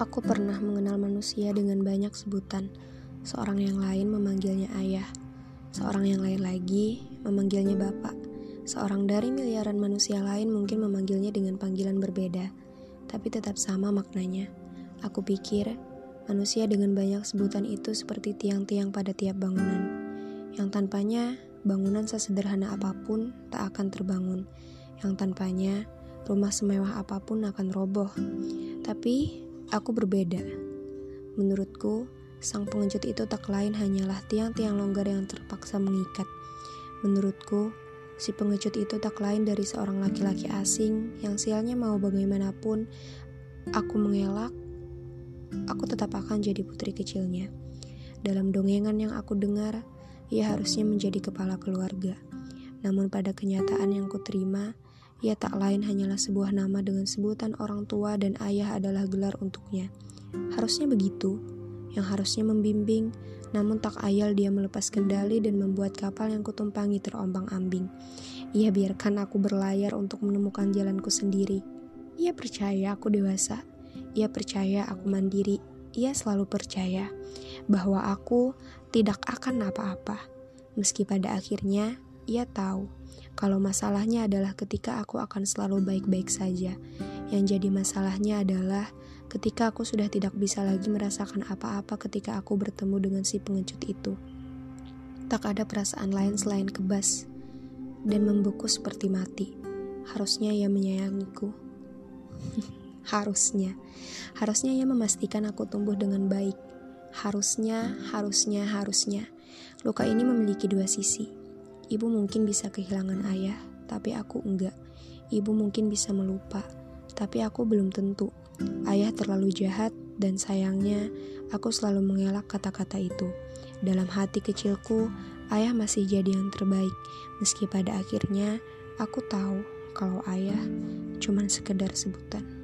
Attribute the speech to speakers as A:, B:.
A: Aku pernah mengenal manusia dengan banyak sebutan. Seorang yang lain memanggilnya ayah, seorang yang lain lagi memanggilnya bapak. Seorang dari miliaran manusia lain mungkin memanggilnya dengan panggilan berbeda, tapi tetap sama maknanya. Aku pikir manusia dengan banyak sebutan itu seperti tiang-tiang pada tiap bangunan, yang tanpanya bangunan sesederhana apa pun tak akan terbangun, yang tanpanya rumah semewah apa pun akan roboh. Tapi Aku berbeda. Menurutku, sang pengecut itu tak lain hanyalah tiang-tiang longgar yang terpaksa mengikat. Menurutku, si pengecut itu tak lain dari seorang laki-laki asing yang sialnya mau bagaimanapun aku mengelak, aku tetap akan jadi putri kecilnya. Dalam dongengan yang aku dengar, ia harusnya menjadi kepala keluarga. Namun pada kenyataan yang kuterima, ia tak lain hanyalah sebuah nama dengan sebutan orang tua dan ayah adalah gelar untuknya. Harusnya begitu, yang harusnya membimbing, namun tak ayal dia melepas kendali dan membuat kapal yang kutumpangi terombang-ambing. Ia biarkan aku berlayar untuk menemukan jalanku sendiri. Ia percaya aku dewasa. Ia percaya aku mandiri. Ia selalu percaya bahwa aku tidak akan apa-apa. Meski pada akhirnya ia tahu kalau masalahnya adalah ketika aku akan selalu baik-baik saja. Yang jadi masalahnya adalah ketika aku sudah tidak bisa lagi merasakan apa-apa ketika aku bertemu dengan si pengecut itu. Tak ada perasaan lain selain kebas dan membeku seperti mati. Harusnya ia menyayangiku. harusnya. Harusnya ia memastikan aku tumbuh dengan baik. Harusnya, harusnya, harusnya. Luka ini memiliki dua sisi Ibu mungkin bisa kehilangan ayah, tapi aku enggak. Ibu mungkin bisa melupa, tapi aku belum tentu. Ayah terlalu jahat, dan sayangnya aku selalu mengelak kata-kata itu. Dalam hati kecilku, ayah masih jadi yang terbaik, meski pada akhirnya aku tahu kalau ayah cuma sekedar sebutan.